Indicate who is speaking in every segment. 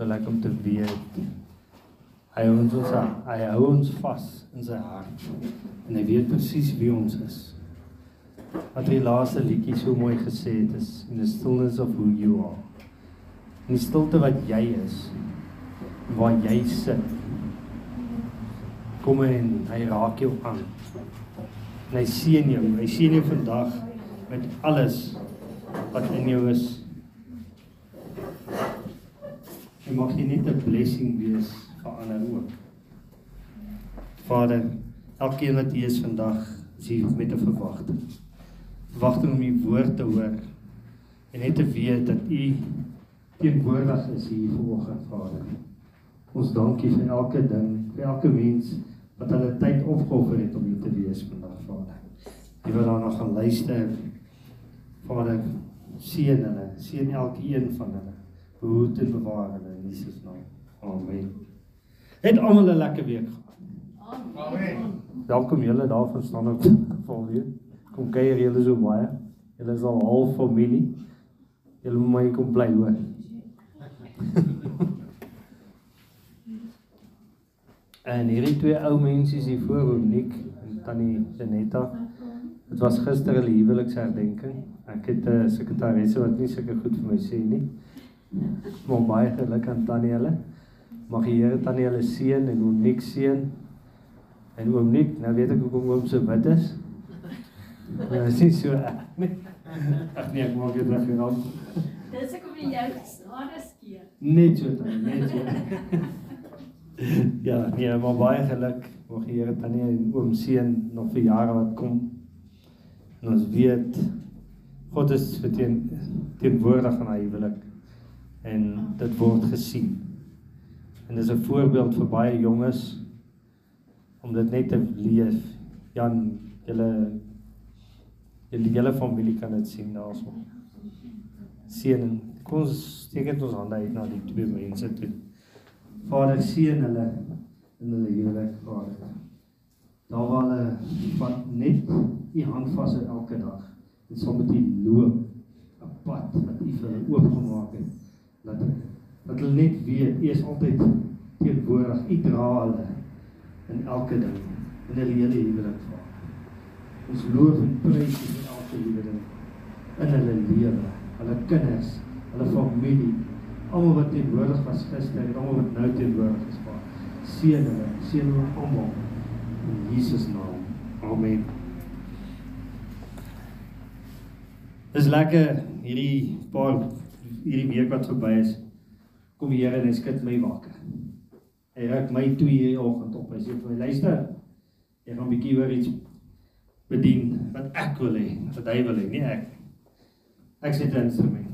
Speaker 1: So lekker om te weet. Hy hou ons aan. Hy hou ons vas in sy hart. En hy weet presies wie ons is. Wat die laaste liedjie so mooi gesê het is in the stillness of who you are. In die stilte wat jy is, waar jy sit. Kom en hy raak jou aan. En hy seën jou. Hy seën jou vandag met alles wat in jou is. En mag jy net 'n blessing wees vir ander ook. Vader, elkeen wat hier is vandag, is hier met 'n verwagting. Verwagting om u woord te hoor en net te weet dat u teenwoordig is hier vanoggend, Vader. Ons dankie vir elke ding, vir elke mens wat hulle tyd opgeoffer het om hier te wees vandag, Vader. Die wat daarna gaan luister, Vader, seën hulle, seën elkeen van hulle. Behoed en bewaar hulle Jesus naam. Amen. Het almal 'n lekker week gehad. Amen. Welkom julle daar van op vol weer. Kom kuier julle so baie. Julle is al half familie. Julle moet my kom bly hoor. en hierdie twee ou mense is hier voor Nick en Tannie Janetta. Dit was gister hulle huweliksherdenking. Ek het 'n sekretaresse wat nie seker goed vir my sê nie. Maar baie geluk aan Tannie hulle. Mag die Here Tannie hulle seën en oom Nick seën. En oom Nick, nou weet ek hoekom oom so wit is. Ja, sien so. Ag nee, ek maak dit reg genoem.
Speaker 2: Dis ek om die jou snare skeer.
Speaker 1: Net so dan, net so. ja, nee, maar baie geluk. Mag die Here Tannie en oom seën nog vir jare wat kom. En ons weet God is teen teenwoordig aan hy huwelik en dit word gesien. En dis 'n voorbeeld vir baie jonges om dit net te leef. Jan, julle julle hele familie kan dit sien daarso. Seën kom ons steek dit ons hande uit na die twee mense toe. Vader seën hulle in hulle huwelik, Vader. Daar waar hulle wat net u hand vas hou elke dag en saam met u loop 'n pad wat u vir hulle oopgemaak het. Dat dat hulle net weet u is altyd teenwoordig. U dra hulle in elke ding in hulle hele huwelik vaar. Ons loof en prys u vir elke liewe ding in hulle lewe, hulle kinders, hulle familie, almal wat teenwoordig was gister en almal wat nou teenwoordig is. Vaar. Seën hulle, seën hulle almal in Jesus naam. Amen. Dis lekker hierdie paar hierdie week wat verby is. Kom die Here en hy skud my wakker. Hy raak my toe hierdie oggend op. Hy sê vir my luister. Jy gaan 'n bietjie oor iets bedien wat ek wil hê, wat hy wil hê, nie ek. Ek sê 'n instrument.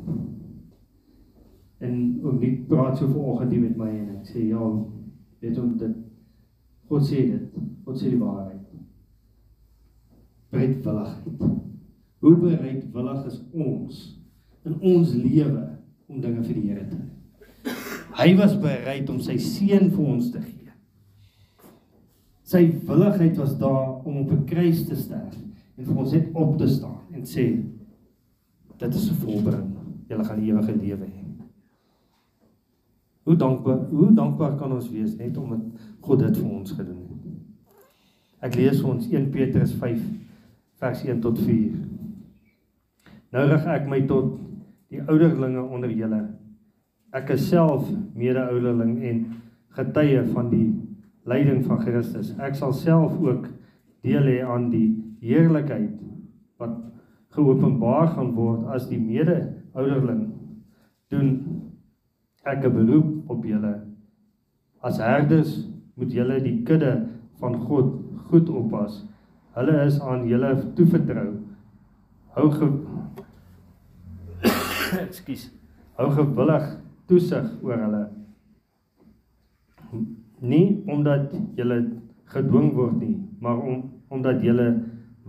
Speaker 1: En ook nie praat so vanoggend hier met my en ek sê ja, weet om dit God sê dit. God sê die waarheid. Bereidwilligheid. Hoe bereidwillig is ons in ons lewe om dinge vir die Here te doen? Hy was bereid om sy seun vir ons te gee. Sy willigheid was daar om op 'n kruis te sterf en vir ons net op te staan en sê dit is 'n volbring. Julle gaan die ewige lewe hê. Hoe dankbaar hoe dankbaar kan ons wees net omdat God dit vir ons gedoen het. Ek lees vir ons 1 Petrus 5 vers 1 tot 4. Nou rig ek my tot die ouderlinge onder julle. Ek is self mede-ouderling en getuie van die lyding van Christus. Ek sal self ook deel hê aan die heerlikheid wat geopenbaar gaan word as die mede-ouderling. Doen ek 'n beroep op julle as herders moet julle die kudde van God goed oppas. Hulle is aan julle toevertrou. Hou Ekskuus. Hou gewillig toesig oor hulle. Nie omdat julle gedwing word nie, maar om omdat julle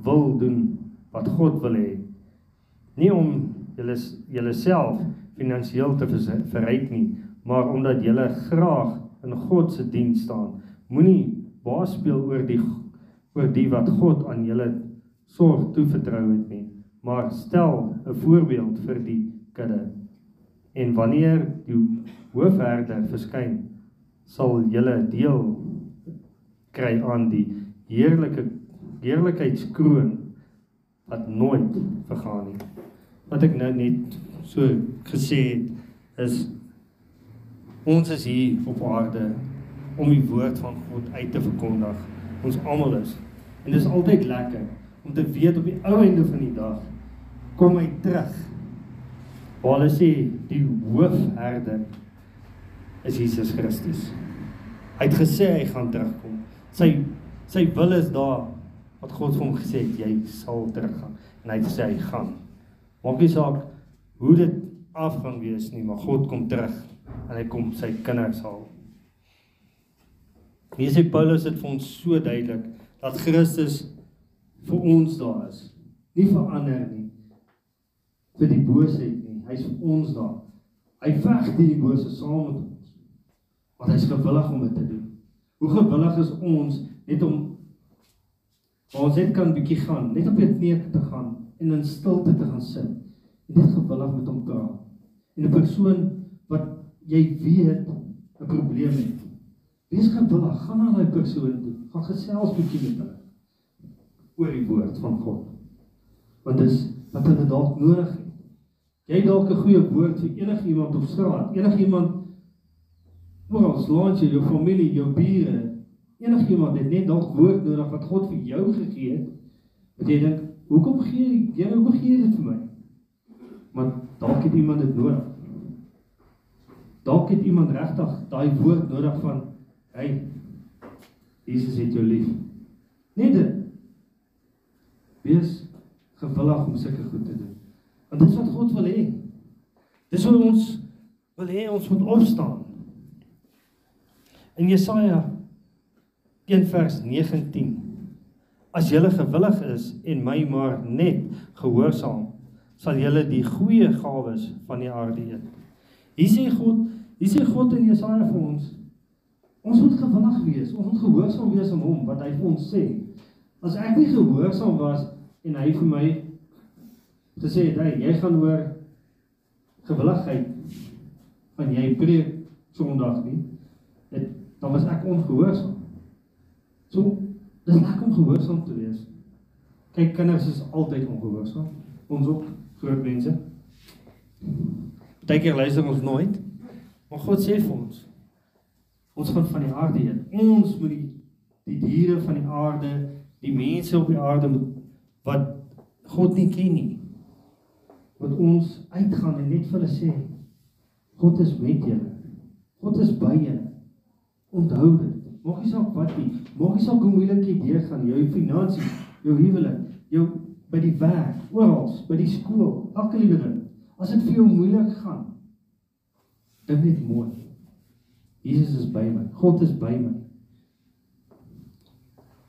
Speaker 1: wil doen wat God wil hê. Nie om julle julle self finansiëel te verryk nie, maar omdat julle graag in God se diens staan. Moenie baas speel oor die oor die wat God aan julle sorg toevertrou het nie, maar stel 'n voorbeeld vir die kudde. En wanneer die hoofherder verskyn, sal julle deel kry aan die heerlike heerlikheidskroon wat nooit vergaan nie. Wat ek nou net so gesê het is ons is hier op aarde om die woord van God uit te verkondig. Ons almal is. En dit is altyd lekker om te weet op die ou einde van die dag kom hy terug. Waar hulle sê die hoofherder is Jesus Christus. Hy het gesê hy gaan terugkom. Sy sy wil is daar wat God vir hom gesê het jy sal teruggaan en hy het gesê hy gaan. Maak nie saak hoe dit af gaan wees nie, maar God kom terug en hy kom sy kinders haal. Hier sê Paulus dit vir ons so duidelik dat Christus vir ons daar is. Nie vir ander nie. vir die boosheid. Hy's vir ons daar. Hy veg teen die bose saam met ons. Want hy's gewillig om dit te doen. Hoe gewillig is ons net om ons net kan bietjie gaan, net op net neer te gaan en in stilte te gaan sit en net gewillig met hom praat. En 'n persoon wat jy weet 'n probleem het. Wees gewillig, gaan na daai persoon toe. Gaan gesels bietjie met hulle oor die woord van God. Want dis wat hulle dalk nodig het. Jy dalk 'n goeie woord vir enigiemand op straat, enigiemand oral langs jou familie, jou bure, enigiemand het net dalk woord nodig wat God vir jou gegee het. Wat jy dink, hoekom gee jy hoekom gee jy dit vir my? Maar dalk het iemand dit nodig. Dalk het iemand regtig daai woord nodig van hy Jesus het jou lief. Net dit. Wees gewillig om sulke goed te doen. Want dis wat God wil hê. Dis hoe ons wil hê ons moet opstaan. In Jesaja 1 vers 19 As julle gewillig is en my maar net gehoorsaam, sal julle die goeie gawes van die aarde eet. Hier sê God, hier sê God in Jesaja vir ons, ons moet gewillig wees, ons moet gehoorsaam wees aan hom wat hy vir ons sê. As ek nie gehoorsaam was en hy vir my gesê het, "Hey, jy gaan hoor gewilligheid van jy preek Sondag nie." Dit dan was ek ongehoorsaam. So, dis lekker om gehoorsaam te wees. Kyk, kinders is altyd ongehoorsaam. Ons ook groot mense. Partykeer luister ons nooit. Maar God sê vir ons ons gaan van die aarde heen. Ons moet die die diere van die aarde, die mense op die aarde moet wat God nie ken nie. Wat ons uitgaan en net vir hulle sê God is met julle. God is by julle. Onthou dit. Maak nie saak wat nie. Maak nie saak hoe moeilik jy deur gaan, jou finansies, jou huwelik, jou by die werk, oral, by die skool, elke liewe ding. As dit vir jou moeilik gaan, dink net mooi. Jesus is by my. God is by my.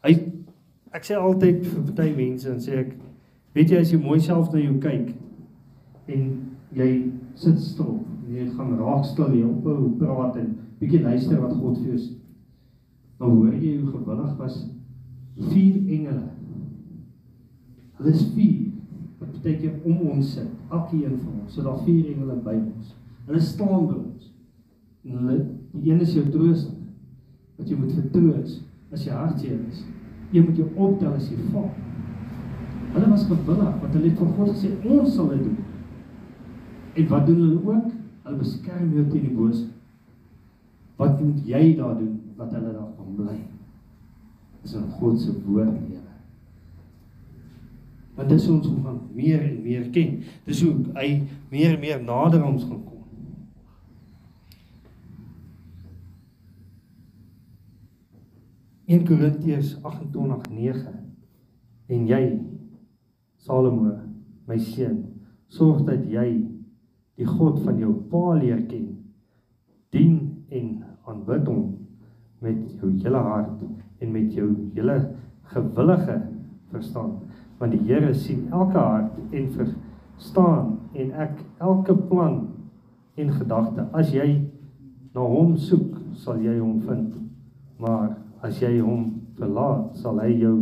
Speaker 1: Hy ek sê altyd vir baie mense en sê ek weet jy as jy mooi self na jou kyk en jy sit stil, jy gaan raak stil, jy ophou praat en bietjie luister wat God vir jou sê. Dan hoor jy hoe gewillig was vier engele. Hulle is vier wat beteken om ons sit, elkeen van ons. So daar vier engele by ons. Hulle staan by ons. En hulle die een is jou trooster wat jy moet vertroos as jy hartseer is. Jy moet jou optel as jy val. Hulle was gewillig want hulle het vir God gesê ons sal dit doen. En wat doen hulle ook? Hulle beskerm jou teen die bose. Wat moet jy daar doen wat hulle daar van bly? Is in God se woord lewe. Want dis ons hoe gaan meer en meer ken. Dis hoe hy meer en meer nader ons gaan kom. In Korintiërs 28:9 en jy Salomo my seun sorg dat jy die God van jou pa leer ken dien en aanbid hom met jou hele hart en met jou hele gewillige verstand. Want die Here sien elke hart en verstaan en ek elke plan en gedagte. As jy na hom soek sal jy hom vind. Maar as jy hom verlaat sal hy jou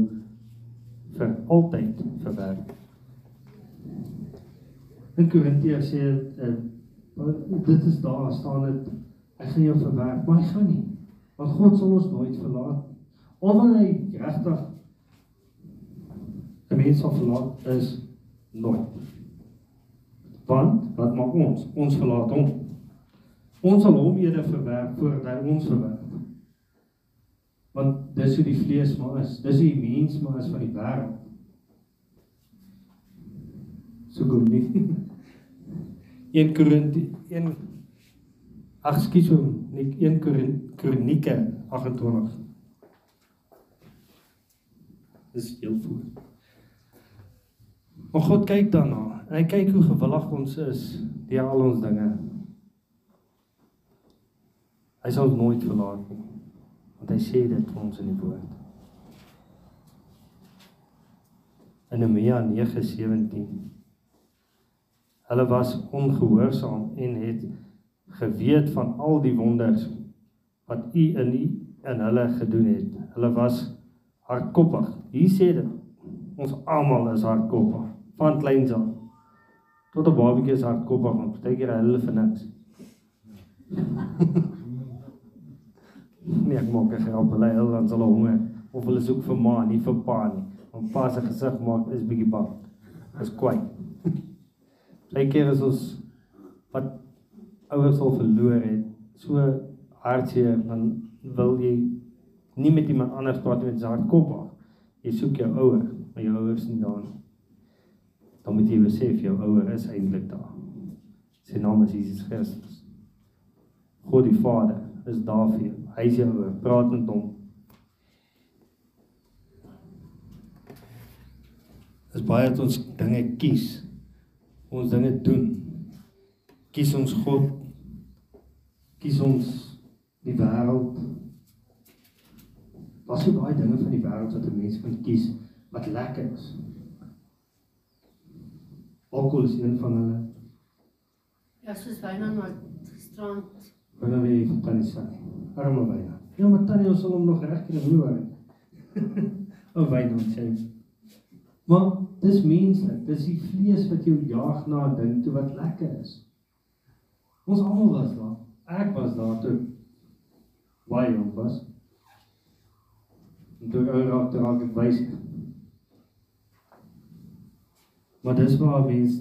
Speaker 1: vir altyd verwerp in Korintiërs sê uh, dit is daar staan dit Hy gaan jou verwerp, maar hy gaan nie. Want God sal ons nooit verlaat nie. Of hy regtig 'n mens sal verlaat is nooit. Want wat maak ons? Ons verlaat hom. Ons sal hom eerder verwerp voordat hy ons verwerp. Want dis hoe die vlees maar is. Dis hoe die mens maar is van die wêreld. So kom nie. 1 Korinti 1 Ag skus hom, nie 1 Kronieke 28. Dis heel voor. Maar God kyk daarna. Hy kyk hoe gewillig ons is deur al ons dinge. Hy sal nooit verlaat nie. Want hy sê dit vir ons in die woord. In Nehemia 9:17 Hulle was ongehoorsaam en het geweet van al die wonders wat u in u in hulle gedoen het. Hulle was hardkoppig. Hier sê dit ons almal is hardkoppig van kleins af. Tot 'n babatjie is hardkoppig, want partykeer hulle vir niks. nee, ek maak ek help hulle hulle dan sal hulle of hulle soek vir ma, nie vir pa nie. Want pa se gesig maak is bietjie bang. Is kwai. Partykeer is ons wat ouers al verloor het, so hartseer dan wil jy nie met iemand anders praat met sy hardkoppig. Jy soek jou ouer, maar jou ouers nie daar nie dan moet jy besef jou ouer is eintlik daar. Sy naam is Jesus Christus. God die Vader is daar vir jou. Hy is jou ouer. Praat met hom. Dis baie dat ons dinge kies. Ons dinge doen. Kies ons God. Kies ons die wêreld. Wat is daai dinge van die wêreld wat 'n mens kan kies wat lekker is? Alkohol is een van hulle.
Speaker 2: Ja, soos Wynand maar gisterand.
Speaker 1: Wanneer jy kan sê, arme Wynand. Ja, maar tannie ons sal hom nog regkry nie hoor. o Wynand sê. Maar dis menslik, dis die vlees wat jou jaag na 'n ding toe wat lekker is. Ons almal was daar. Ek was daar toe. Baie jong was. En toe ou raak te raak ek wys. Maar dis waar mens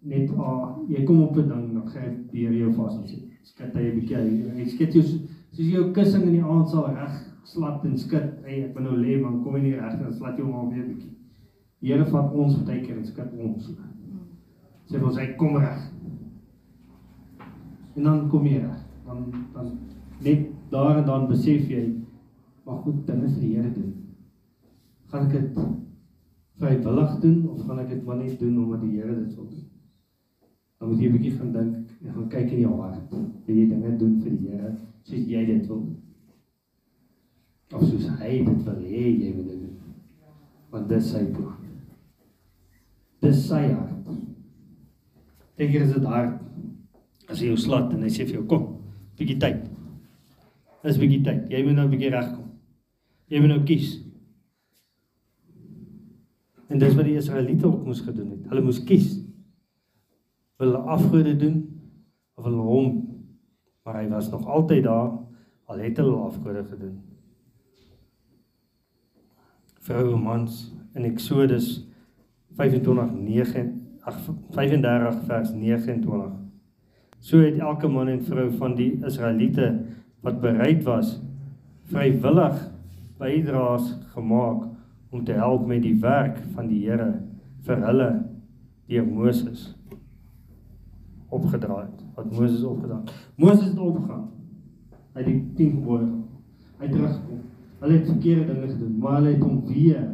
Speaker 1: net ah, jy kom op 'n ding dan gryp deur jou vas en sê skat jy 'n bietjie hy skat jou soos jou kussing in die aand sal reg slat en skat hey, ek wil nou lê maar kom jy nie reg dan slat jy hom al weer 'n bietjie. Die Here vat ons baie keer en skat ons. Sê vir ons hy kom reg. En dan kom jy reg. Dan dan net daar en dan besef jy maar goed dinge vir die Here doen. Gaan ek dit vrywillig doen of gaan ek dit maar net doen omdat die Here dit wil doen? Dan moet jy 'n bietjie gaan dink en gaan kyk in jou hart. Wil jy dinge doen vir die Here soos jy dit wil? Of soos hy dit wil hê jy moet dit doen? Want dis sy plan. Dis sy hart. Dink jy is dit hard as jy jou slat en hy sê vir jou kom, bietjie tyd. Dis bietjie tyd. Jy moet nou 'n bietjie regkom. Jy moet nou kies. En dis wat die Israeliete ook moes gedoen het. Hulle moes kies. Wil hulle afgode doen of hulle hom? Maar hy was nog altyd daar al het hulle afgode gedoen. Vroue mans in Eksodus 25:9 35 vers 29. So het elke man en vrou van die Israeliete wat bereid was vrywillig bydraes gemaak om te help met die werk van die Here vir hulle deur Moses opgedra het. Wat Moses opgedra het. Moses het opgegaan. Het die 10 gebooie. Hy het teruggekom. Hulle het verkeerde dinge gedoen, maar hulle het hom weer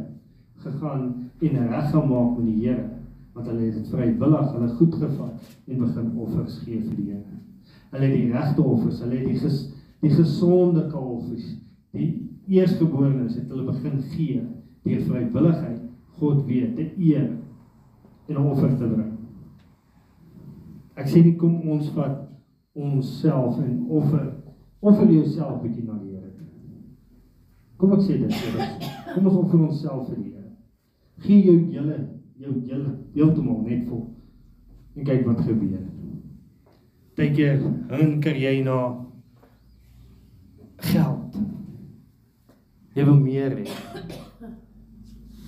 Speaker 1: gegaan en reggemaak met die Here, want hulle het dit vrywillig, hulle goed gevat en begin offers gee vir die Here. Hulle het die regte offers, hulle het die ges, die gesonde kalfies, die eersgeborenes het hulle begin gee deur vrywilligheid God weet te eer en offer te bring. Ek sê nie kom ons vat onsself en offer offer jouself bietjie na die Here. Kom ek sê dit eers. Kom ons offer onsself vir die Here. Gee jou hele jou hele heeltemal net vol. En kyk wat gebeur. Partykeer hinker jy na geld. Jy wil meer hê.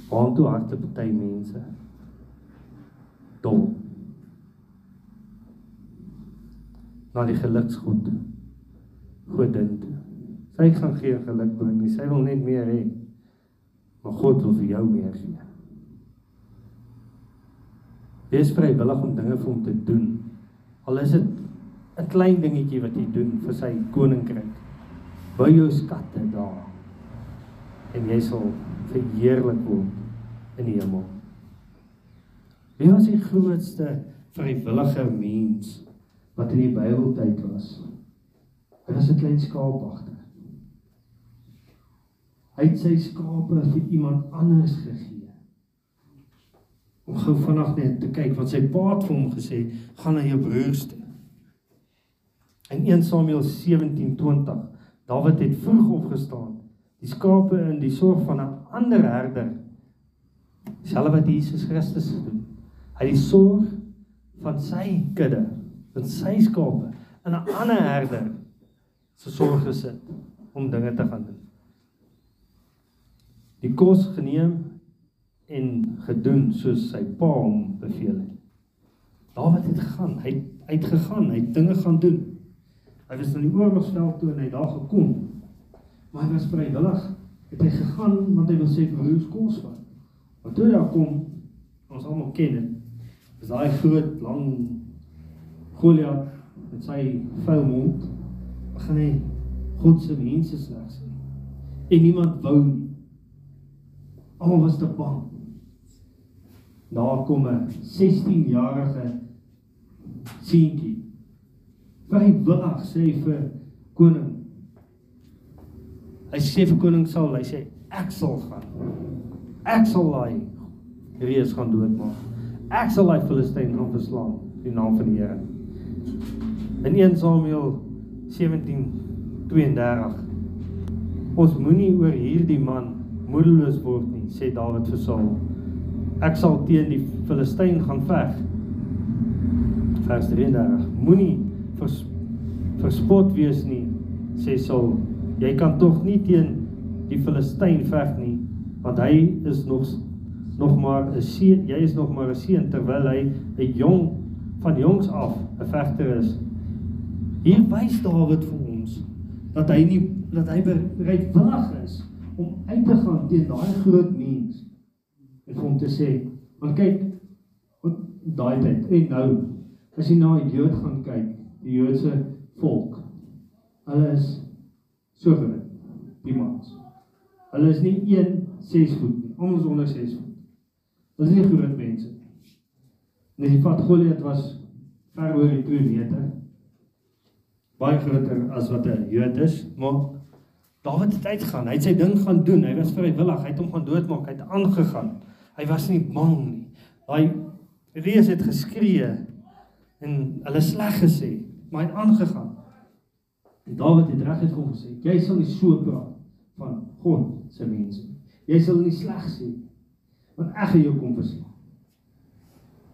Speaker 1: Waartoe harte party mense dom. Na die geluksgod. Godin toe. Sy gaan gee geluk bring, nie. sy wil net meer hê. Maar God wil vir jou meer gee. Wees vrywillig om dinge vir hom te doen. Al is dit 'n klein dingetjie wat jy doen vir sy koninkryk. Bou jou skatte daar. En jy sal verheerlik word in die hemel. Wie was die grootste vrywillige mens wat in die Bybeltyd was? Hy was 'n klein skaapwagter. Hy het sy skape vir iemand anders gegee. Om gou vanaand net te kyk wat sy pa het vir hom gesê, gaan na jou broers toe. In 1 Samuel 17:20, Dawid het vroeg opgestaan, die skape in die sorg van 'n ander herder. Selfs wat Jesus Christus doen. Hy die sorg van sy kudde, van sy skape in 'n ander herder se sorg gesit om dinge te gaan doen. Die kos geneem en gedoen soos sy pa hom beveel het. Dawid het gegaan, hy het uitgegaan, hy het dinge gaan doen. Hy was in die oorlogsveld toe en hy daar gekom. Maar hy was vrywillig. Het hy gegaan want hy wil sê vir hoe kos vat. Maar toe daar kom, ons almal ken dit. Is daai groot lang Goliat met sy vuil mond begin hy God se mense sleg sê. En niemand wou nie. Almal was te bang. Daar kom 'n 16-jarige seentjie vrywillig sê vir koning. Hy sê vir koning Saul, hy sê ek sal gaan. Ek sal hy reus gaan doodmaak. Ek sal hy Filistyn gaan verslaan in die naam van die Here. In 1 Samuel 17:32 Ons moenie oor hierdie man moedeloos word nie, sê Dawid vir Saul. Ek sal teen die Filistyn gaan veg. Vers 33. Moenie vers, verspot wees nie, sê Saul. Jy kan tog nie teen die Filistyn veg nie, want hy is nog nog maar 'n seun, jy is nog maar 'n seun terwyl hy 'n jong van jongs af 'n vegter is. Hier wys Dawid vir ons dat hy nie dat hy bereidwillig is om uit te gaan teen daai groot mens en vir hom te sê, "Want kyk, daai tyd en nou as jy na 'n Jood gaan kyk, die Joodse volk. Hulle is so groot, die mans. Hulle is nie 1 6 voet nie, ons onder 6 voet. Hulle is nie groot mense nie. Net die vat Goliat was ver oor die 2 meter. Baie groter as wat 'n Jood is, maar Dawid het uitgegaan. Hy het sy ding gaan doen. Hy was vrywillig. Hy het hom gaan doodmaak. Hy het aangegaan. Hy was nie bang nie. Daai reus het geskree en hulle sleg gesê maar hy het aangegaan. En Dawid het reg gekom gesê, jy sal nie so praat van God se mense nie. Jy sal nie sleg sê want ek gaan jou kom verslaan.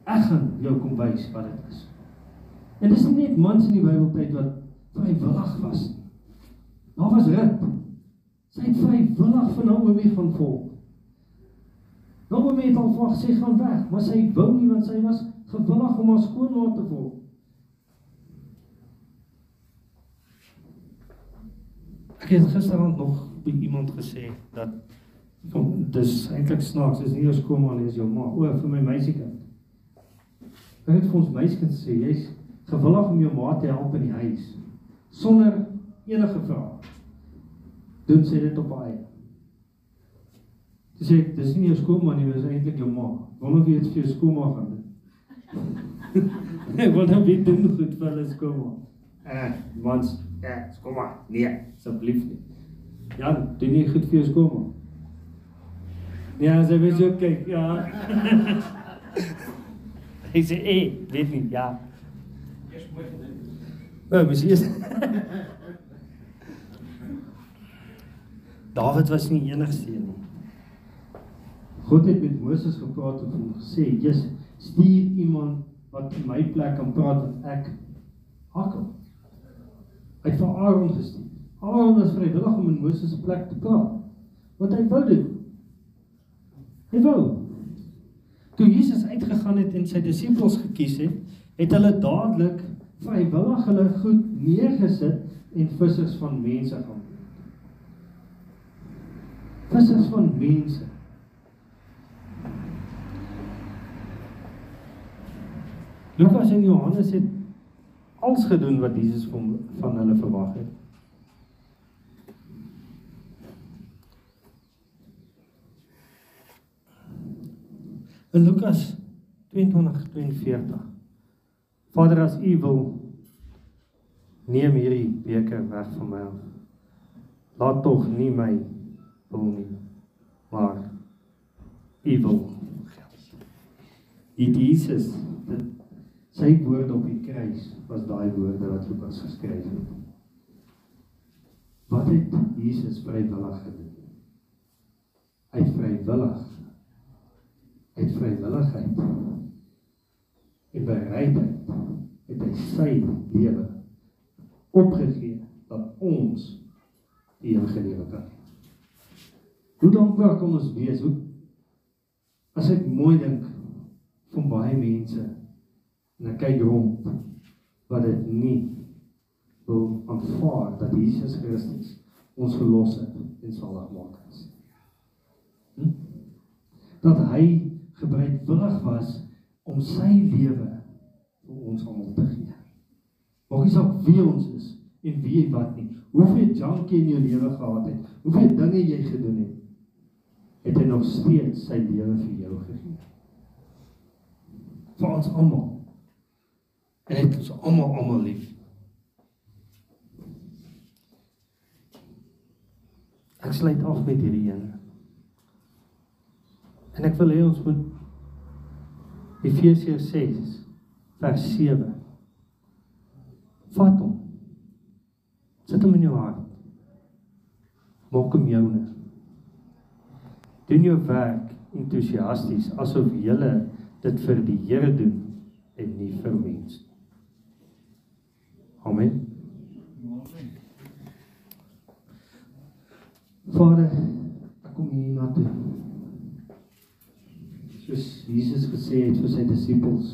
Speaker 1: Ek gaan jou kom wys wat dit is. En dis nie net mans in die Bybeltyd wat vrywillig was nie. Daar was Rut. Sy het vrywillig van Naomi gaan volg. Naomi het al vir sy gaan weg, maar sy wou nie want sy was gewillig om haar skoonma te volg. Ek het gisterand nog by iemand gesê dat van dis eintlik snaaks, dis nie jou skoonma nie, dis jou ma. O, vir my meisiekind. Ek het vir ons meisiekind sê, jy's gewillig om jou ma te help in die huis sonder enige vrae. Doen sy dit op haar eie. Dis ek, dis nie jou skoonma nie, dis eintlik jou ma. Wonder wie dit vir jou skoonma gaan doen. Ek wil net weet doen goed vir hulle skoonma. Eh, mans, eh, skoonma. Nee, asseblief nie. Ja, doen nie goed vir jou skoonma. Ja, sy weet jy kyk, ja. Hy sê, "Eh, weet nie, ja." Eers moet dit. Nou, mens eers. Dawid was nie enigste een nie. God het met Moses gepraat en hom gesê, "Jesus, stuur iemand wat in my plek kan praat wat ek hakkel." Hy het vir Aaron gestuur. Aaron was vrywillig om in Moses se plek te praat. Want hy wou dit. Hy wou. Toe Jesus uitgegaan het en sy disippels gekies het, het hulle dadelik vrywillig hulle goed neergesit en vissers van mense gaan word. Vissers van mense. Lukas en Johannes het alles gedoen wat Jesus van van hulle verwag het. In Lukas 22:42 Vader as U wil neem hierdie beker weg van my af. Laat tog nie my wil nie, maar U wil geld. Die Jesus dit sy woorde op die kruis was daai woorde wat Lukas geskryf het. Wat het Jesus vrywillig gedoen? Het vrywillig uit vrywilligheid en bereidheid het hy sy lewe opgegee dat ons die ewige lewe kan hê. Hoe dankbaar kan ons wees hoe as ek mooi dink van baie mense en ek kyk rond wat dit nie wil aanvaar dat Jesus Christus ons verlos het en salig maak het. Hm? Dat hy gebreidwillig was om sy lewe vir ons almal te gee. Maak nie saak wie ons is en wie wat nie. Hoeveel jankie in jou lewe gehad het, hoeveel dinge jy gedoen het, het hy nog steeds sy lewe vir jou gegee. Vir ons almal. En hy het ons almal almal lief. Ek sluit af met hierdie een. En ek wil hê ons moet Efesiërs 6 vers 7 vat hom. Sit hom in jou hart. Maak hom joune. Doen jou werk entoesiasties asof jy dit vir die Here doen en nie vir mense. Amen. Vader, ek kom hier na toe soos Jesus gesê het vir sy disippels.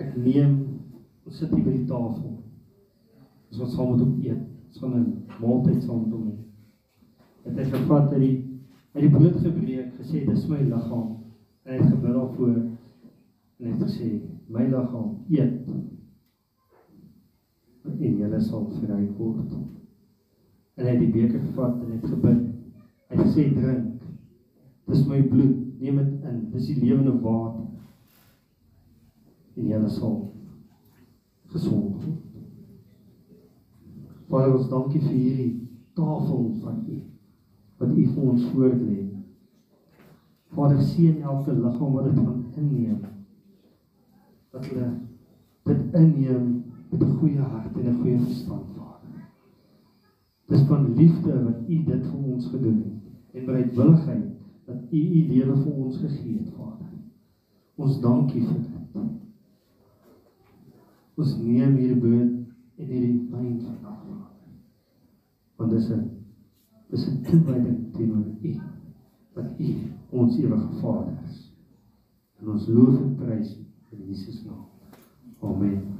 Speaker 1: Ek neem ons sit hier by die tafel. Ons gaan saam met hom eet. Ons gaan 'n maaltyd saam met hom hê. Het hy gevat dat die hy die brood gebreek, gesê dis my liggaam en hy het gebid daarvoor en hy het gesê my liggaam eet julle sal vry word. En hy het die beker gevat en het gebid. Hy het gesê drink. Dis my bloed neem dit in. Dis die lewende water. En jy sal gesond word. Vader, ons dankie vir hierdie tafel van U wat U vir ons voorlê. Vader, seën elke liggaam wat dit gaan inneem. Dat hulle dit inneem met 'n goeie hart en 'n goeie verstand, Vader. Dis van liefde wat U dit vir ons gedoen het en bereidwilligheid dat U U lewe vir ons gegee het, Vader. Ons dankie vir dit. Ons neem hierdie brood en hierdie wyn vandag, Vader. Want dis 'n dis 'n toewyding teenoor U wat U ons ewige Vader is. En ons loof en prys in Jesus naam. Amen.